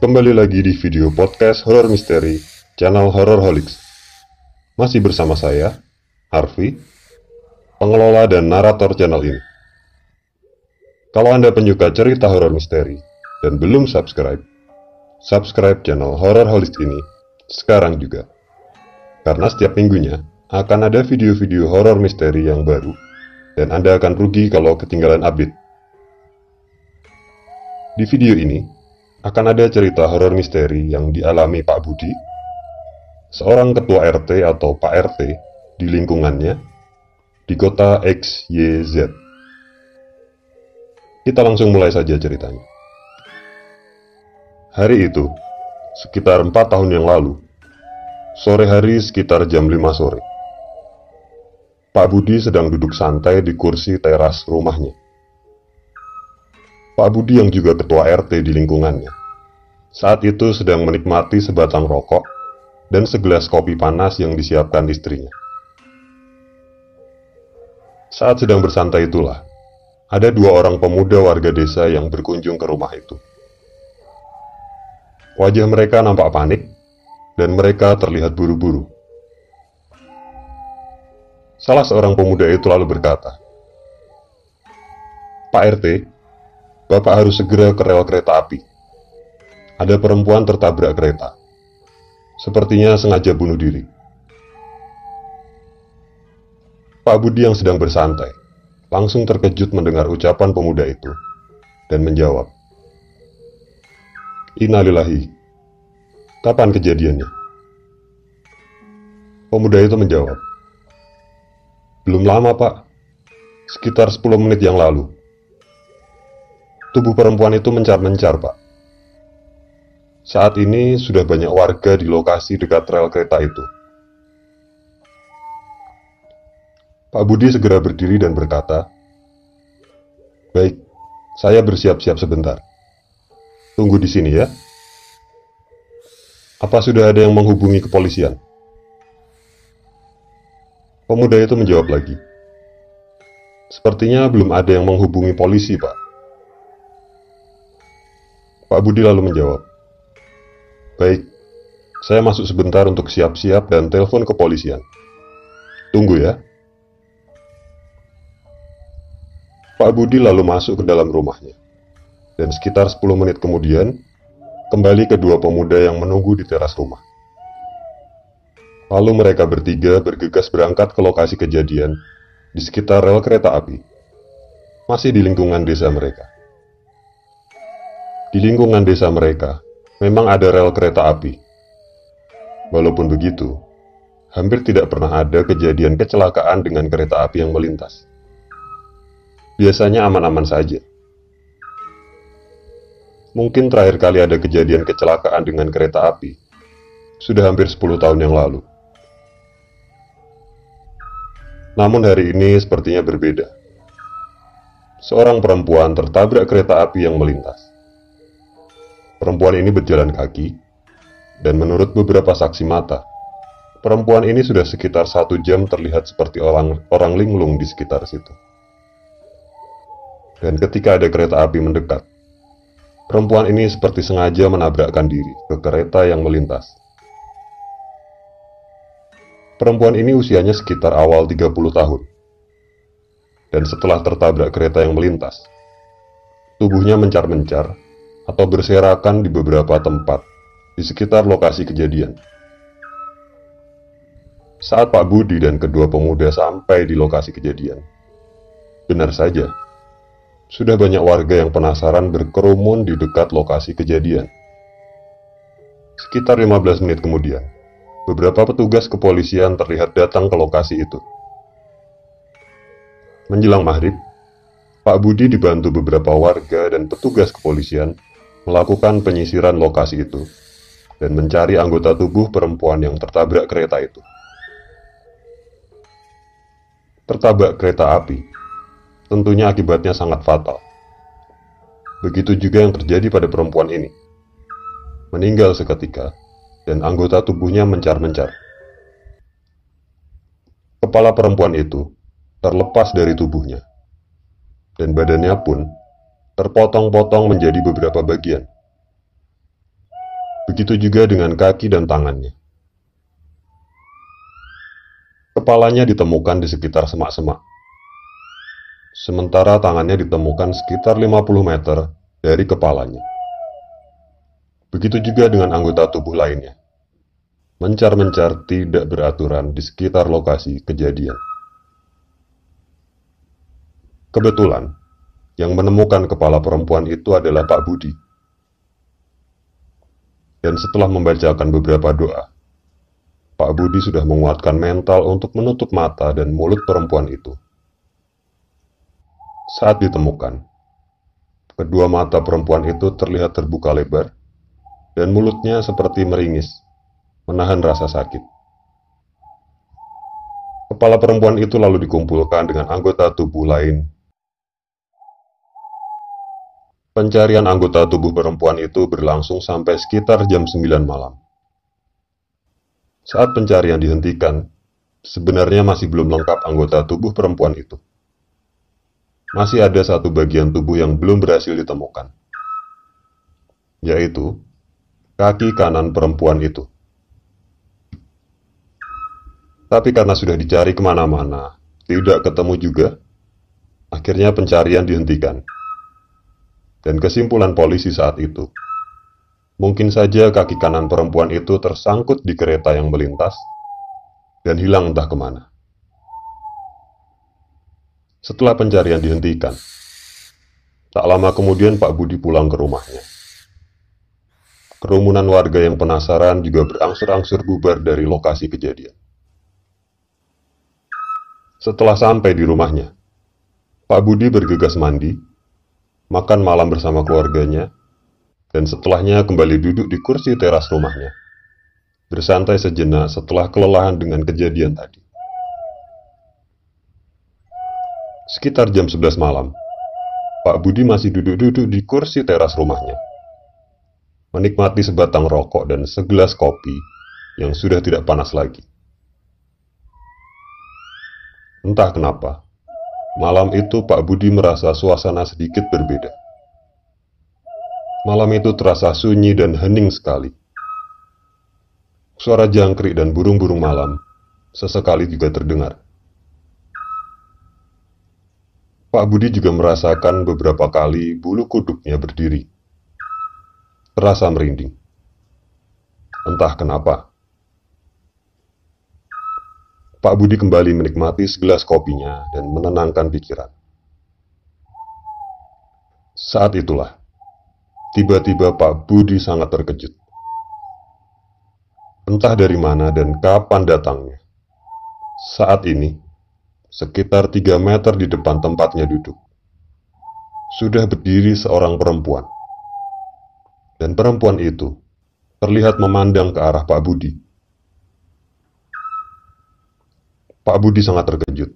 Kembali lagi di video podcast horror misteri channel Horror Holics. Masih bersama saya, Harvey, pengelola dan narator channel ini. Kalau Anda penyuka cerita horor misteri dan belum subscribe, subscribe channel Horror Holics ini sekarang juga. Karena setiap minggunya akan ada video-video horor misteri yang baru dan Anda akan rugi kalau ketinggalan update. Di video ini, akan ada cerita horor misteri yang dialami Pak Budi, seorang ketua RT atau Pak RT di lingkungannya di kota XYZ. Kita langsung mulai saja ceritanya. Hari itu, sekitar 4 tahun yang lalu, sore hari sekitar jam 5 sore, Pak Budi sedang duduk santai di kursi teras rumahnya. Pak Budi yang juga ketua RT di lingkungannya. Saat itu sedang menikmati sebatang rokok dan segelas kopi panas yang disiapkan istrinya. Saat sedang bersantai itulah, ada dua orang pemuda warga desa yang berkunjung ke rumah itu. Wajah mereka nampak panik, dan mereka terlihat buru-buru. Salah seorang pemuda itu lalu berkata, "Pak RT, Bapak harus segera ke rel kereta api. Ada perempuan tertabrak kereta. Sepertinya sengaja bunuh diri. Pak Budi yang sedang bersantai langsung terkejut mendengar ucapan pemuda itu dan menjawab, Innalillahi, kapan kejadiannya? Pemuda itu menjawab, Belum lama pak, sekitar 10 menit yang lalu. Tubuh perempuan itu mencar-mencar, Pak. Saat ini sudah banyak warga di lokasi dekat rel kereta itu. Pak Budi segera berdiri dan berkata, "Baik, saya bersiap-siap sebentar. Tunggu di sini ya." Apa sudah ada yang menghubungi kepolisian? Pemuda itu menjawab lagi, "Sepertinya belum ada yang menghubungi polisi, Pak." Pak Budi lalu menjawab, Baik, saya masuk sebentar untuk siap-siap dan telepon kepolisian. Tunggu ya. Pak Budi lalu masuk ke dalam rumahnya. Dan sekitar 10 menit kemudian, kembali kedua pemuda yang menunggu di teras rumah. Lalu mereka bertiga bergegas berangkat ke lokasi kejadian di sekitar rel kereta api, masih di lingkungan desa mereka. Di lingkungan desa mereka, memang ada rel kereta api. Walaupun begitu, hampir tidak pernah ada kejadian kecelakaan dengan kereta api yang melintas. Biasanya aman-aman saja. Mungkin terakhir kali ada kejadian kecelakaan dengan kereta api, sudah hampir 10 tahun yang lalu. Namun hari ini sepertinya berbeda. Seorang perempuan tertabrak kereta api yang melintas. Perempuan ini berjalan kaki, dan menurut beberapa saksi mata, perempuan ini sudah sekitar satu jam terlihat seperti orang, orang linglung di sekitar situ. Dan ketika ada kereta api mendekat, perempuan ini seperti sengaja menabrakkan diri ke kereta yang melintas. Perempuan ini usianya sekitar awal 30 tahun. Dan setelah tertabrak kereta yang melintas, tubuhnya mencar-mencar atau berserakan di beberapa tempat di sekitar lokasi kejadian. Saat Pak Budi dan kedua pemuda sampai di lokasi kejadian, benar saja, sudah banyak warga yang penasaran berkerumun di dekat lokasi kejadian. Sekitar 15 menit kemudian, beberapa petugas kepolisian terlihat datang ke lokasi itu. Menjelang maghrib, Pak Budi dibantu beberapa warga dan petugas kepolisian melakukan penyisiran lokasi itu dan mencari anggota tubuh perempuan yang tertabrak kereta itu. Tertabrak kereta api, tentunya akibatnya sangat fatal. Begitu juga yang terjadi pada perempuan ini. Meninggal seketika, dan anggota tubuhnya mencar-mencar. Kepala perempuan itu terlepas dari tubuhnya, dan badannya pun terpotong-potong menjadi beberapa bagian. Begitu juga dengan kaki dan tangannya. Kepalanya ditemukan di sekitar semak-semak. Sementara tangannya ditemukan sekitar 50 meter dari kepalanya. Begitu juga dengan anggota tubuh lainnya. Mencar-mencar tidak beraturan di sekitar lokasi kejadian. Kebetulan, yang menemukan kepala perempuan itu adalah Pak Budi. Dan setelah membacakan beberapa doa, Pak Budi sudah menguatkan mental untuk menutup mata dan mulut perempuan itu. Saat ditemukan, kedua mata perempuan itu terlihat terbuka lebar, dan mulutnya seperti meringis menahan rasa sakit. Kepala perempuan itu lalu dikumpulkan dengan anggota tubuh lain. Pencarian anggota tubuh perempuan itu berlangsung sampai sekitar jam 9 malam. Saat pencarian dihentikan, sebenarnya masih belum lengkap anggota tubuh perempuan itu. Masih ada satu bagian tubuh yang belum berhasil ditemukan, yaitu kaki kanan perempuan itu. Tapi karena sudah dicari ke mana-mana, tidak ketemu juga, akhirnya pencarian dihentikan. Dan kesimpulan polisi saat itu, mungkin saja kaki kanan perempuan itu tersangkut di kereta yang melintas dan hilang entah ke mana. Setelah pencarian dihentikan, tak lama kemudian Pak Budi pulang ke rumahnya. Kerumunan warga yang penasaran juga berangsur-angsur bubar dari lokasi kejadian. Setelah sampai di rumahnya, Pak Budi bergegas mandi, makan malam bersama keluarganya, dan setelahnya kembali duduk di kursi teras rumahnya, bersantai sejenak setelah kelelahan dengan kejadian tadi. Sekitar jam 11 malam, Pak Budi masih duduk-duduk di kursi teras rumahnya, menikmati sebatang rokok dan segelas kopi yang sudah tidak panas lagi. Entah kenapa, malam itu Pak Budi merasa suasana sedikit berbeda. Malam itu terasa sunyi dan hening sekali. Suara jangkrik dan burung-burung malam sesekali juga terdengar. Pak Budi juga merasakan beberapa kali bulu kuduknya berdiri. Terasa merinding. Entah kenapa. Pak Budi kembali menikmati segelas kopinya dan menenangkan pikiran. Saat itulah, tiba-tiba Pak Budi sangat terkejut. Entah dari mana dan kapan datangnya. Saat ini, sekitar tiga meter di depan tempatnya duduk, sudah berdiri seorang perempuan. Dan perempuan itu terlihat memandang ke arah Pak Budi Pak Budi sangat terkejut.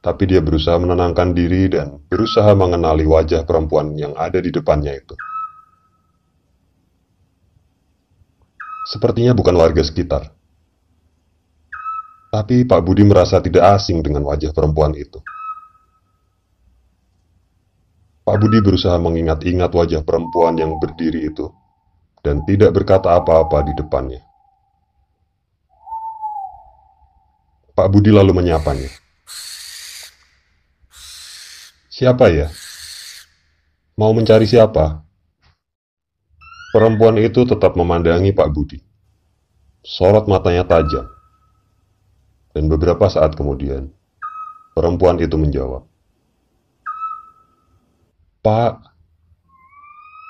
Tapi dia berusaha menenangkan diri dan berusaha mengenali wajah perempuan yang ada di depannya itu. Sepertinya bukan warga sekitar. Tapi Pak Budi merasa tidak asing dengan wajah perempuan itu. Pak Budi berusaha mengingat-ingat wajah perempuan yang berdiri itu dan tidak berkata apa-apa di depannya. Pak Budi lalu menyapanya. Siapa ya? Mau mencari siapa? Perempuan itu tetap memandangi Pak Budi. Sorot matanya tajam. Dan beberapa saat kemudian, perempuan itu menjawab. Pak,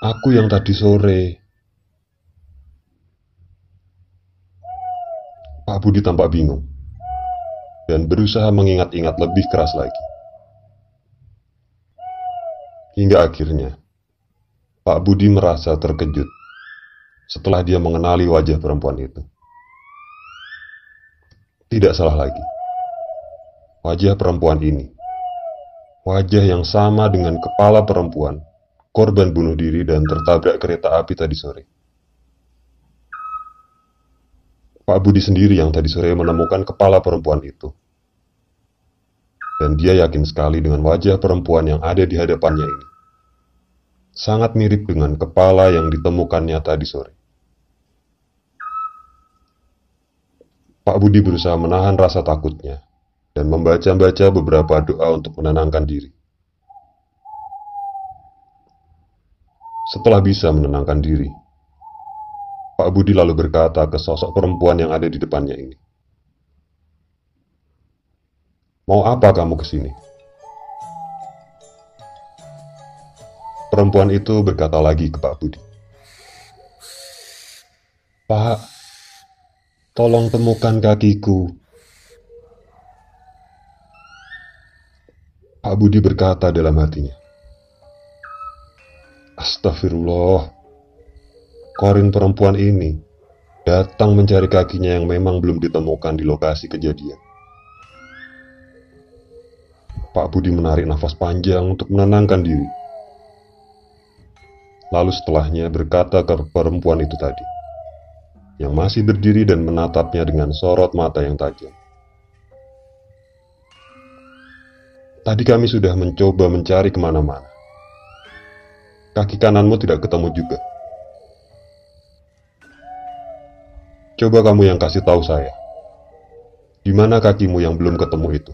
aku yang tadi sore. Pak Budi tampak bingung dan berusaha mengingat-ingat lebih keras lagi. Hingga akhirnya, Pak Budi merasa terkejut setelah dia mengenali wajah perempuan itu. Tidak salah lagi. Wajah perempuan ini. Wajah yang sama dengan kepala perempuan, korban bunuh diri dan tertabrak kereta api tadi sore. Pak Budi sendiri yang tadi sore menemukan kepala perempuan itu dan dia yakin sekali dengan wajah perempuan yang ada di hadapannya ini. Sangat mirip dengan kepala yang ditemukannya tadi sore. Pak Budi berusaha menahan rasa takutnya dan membaca-baca beberapa doa untuk menenangkan diri. Setelah bisa menenangkan diri, Pak Budi lalu berkata ke sosok perempuan yang ada di depannya ini. Mau apa kamu ke sini? Perempuan itu berkata lagi ke Pak Budi. Pak, tolong temukan kakiku. Pak Budi berkata dalam hatinya. Astagfirullah. Korin perempuan ini datang mencari kakinya yang memang belum ditemukan di lokasi kejadian. Pak Budi menarik nafas panjang untuk menenangkan diri. Lalu setelahnya berkata ke perempuan itu tadi, yang masih berdiri dan menatapnya dengan sorot mata yang tajam. Tadi kami sudah mencoba mencari ke mana-mana. Kaki kananmu tidak ketemu juga. Coba kamu yang kasih tahu saya. Di mana kakimu yang belum ketemu itu?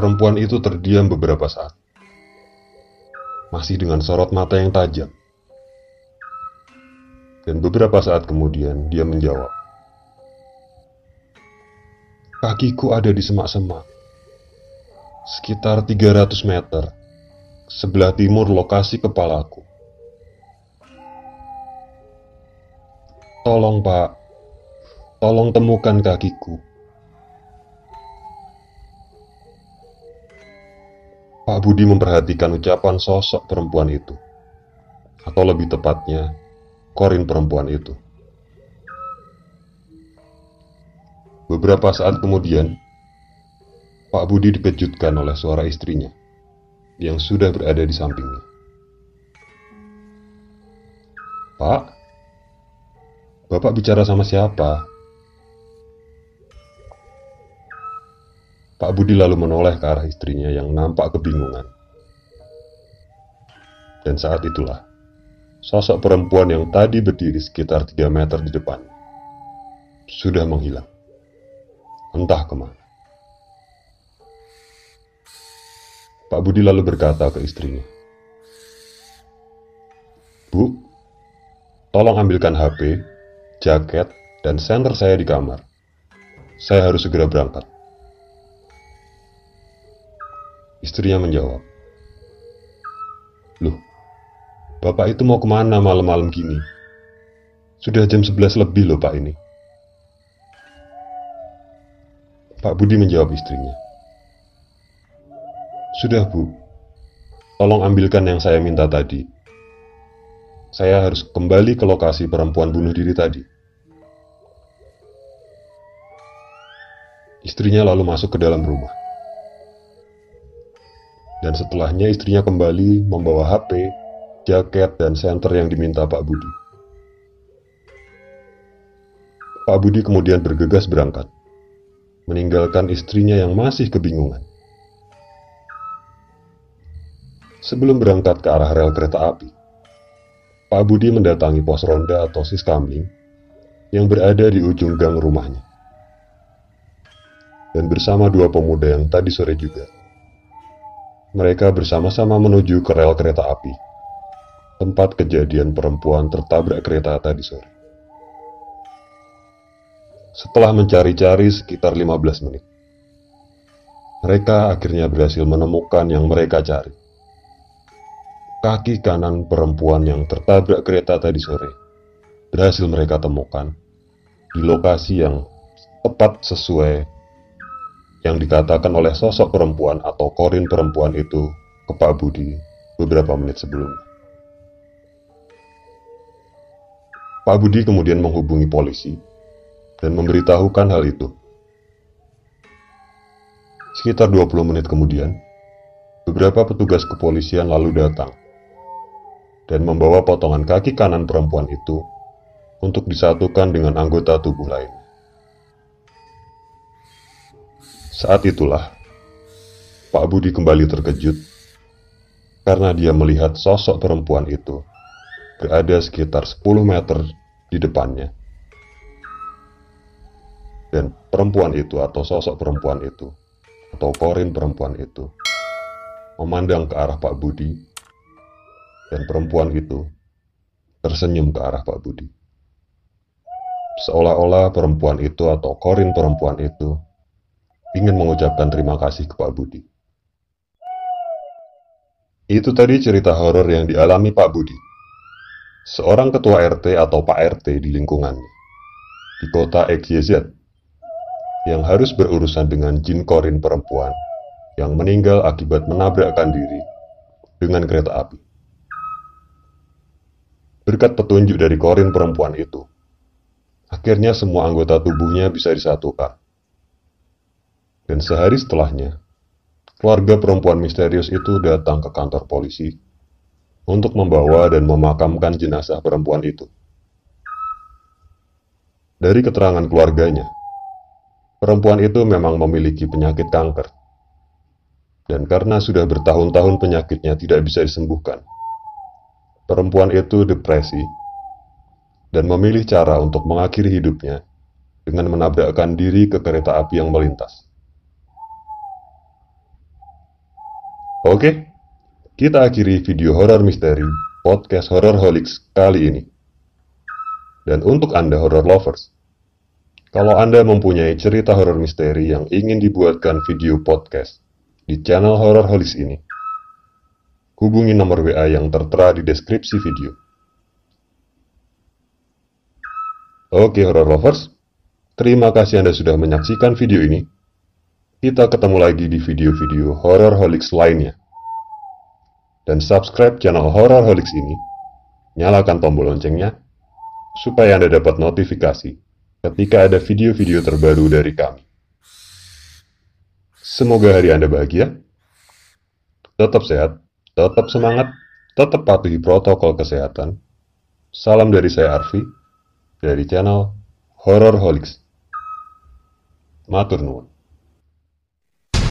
Perempuan itu terdiam beberapa saat. Masih dengan sorot mata yang tajam. Dan beberapa saat kemudian dia menjawab. Kakiku ada di semak-semak. Sekitar 300 meter. Sebelah timur lokasi kepalaku. Tolong pak, tolong temukan kakiku. Pak Budi memperhatikan ucapan sosok perempuan itu, atau lebih tepatnya, korin perempuan itu. Beberapa saat kemudian, Pak Budi dikejutkan oleh suara istrinya yang sudah berada di sampingnya. Pak, Bapak bicara sama siapa? Pak Budi lalu menoleh ke arah istrinya yang nampak kebingungan. Dan saat itulah, sosok perempuan yang tadi berdiri sekitar 3 meter di depan sudah menghilang. Entah ke mana. Pak Budi lalu berkata ke istrinya, Bu, tolong ambilkan HP, jaket, dan senter saya di kamar. Saya harus segera berangkat. Istrinya menjawab, Loh, Bapak itu mau ke mana malam-malam gini? Sudah jam 11 lebih loh Pak ini. Pak Budi menjawab istrinya. Sudah Bu, tolong ambilkan yang saya minta tadi. Saya harus kembali ke lokasi perempuan bunuh diri tadi. Istrinya lalu masuk ke dalam rumah dan setelahnya istrinya kembali membawa HP, jaket, dan senter yang diminta Pak Budi. Pak Budi kemudian bergegas berangkat, meninggalkan istrinya yang masih kebingungan. Sebelum berangkat ke arah rel kereta api, Pak Budi mendatangi pos ronda atau siskamling yang berada di ujung gang rumahnya. Dan bersama dua pemuda yang tadi sore juga mereka bersama-sama menuju ke rel kereta api, tempat kejadian perempuan tertabrak kereta tadi sore. Setelah mencari-cari sekitar 15 menit, mereka akhirnya berhasil menemukan yang mereka cari. Kaki kanan perempuan yang tertabrak kereta tadi sore berhasil mereka temukan di lokasi yang tepat sesuai yang dikatakan oleh sosok perempuan atau korin perempuan itu ke Pak Budi beberapa menit sebelumnya. Pak Budi kemudian menghubungi polisi dan memberitahukan hal itu. Sekitar 20 menit kemudian, beberapa petugas kepolisian lalu datang dan membawa potongan kaki kanan perempuan itu untuk disatukan dengan anggota tubuh lain. Saat itulah Pak Budi kembali terkejut karena dia melihat sosok perempuan itu berada sekitar 10 meter di depannya. Dan perempuan itu atau sosok perempuan itu atau korin perempuan itu memandang ke arah Pak Budi dan perempuan itu tersenyum ke arah Pak Budi. Seolah-olah perempuan itu atau korin perempuan itu ingin mengucapkan terima kasih ke Pak Budi. Itu tadi cerita horor yang dialami Pak Budi, seorang ketua RT atau Pak RT di lingkungannya, di kota XYZ, yang harus berurusan dengan jin korin perempuan yang meninggal akibat menabrakkan diri dengan kereta api. Berkat petunjuk dari korin perempuan itu, akhirnya semua anggota tubuhnya bisa disatukan. Dan sehari setelahnya, keluarga perempuan misterius itu datang ke kantor polisi untuk membawa dan memakamkan jenazah perempuan itu. Dari keterangan keluarganya, perempuan itu memang memiliki penyakit kanker. Dan karena sudah bertahun-tahun penyakitnya tidak bisa disembuhkan, perempuan itu depresi dan memilih cara untuk mengakhiri hidupnya dengan menabrakkan diri ke kereta api yang melintas. Oke, kita akhiri video horor misteri podcast Horror Holics kali ini. Dan untuk Anda horror lovers, kalau Anda mempunyai cerita horor misteri yang ingin dibuatkan video podcast di channel Horror Holics ini, hubungi nomor WA yang tertera di deskripsi video. Oke horror lovers, terima kasih Anda sudah menyaksikan video ini. Kita ketemu lagi di video-video Horror Holics lainnya. Dan subscribe channel Horror Holics ini. Nyalakan tombol loncengnya supaya Anda dapat notifikasi ketika ada video-video terbaru dari kami. Semoga hari Anda bahagia. Tetap sehat, tetap semangat, tetap patuhi protokol kesehatan. Salam dari saya Arfi, dari channel Horror Holics. Matur nuwun.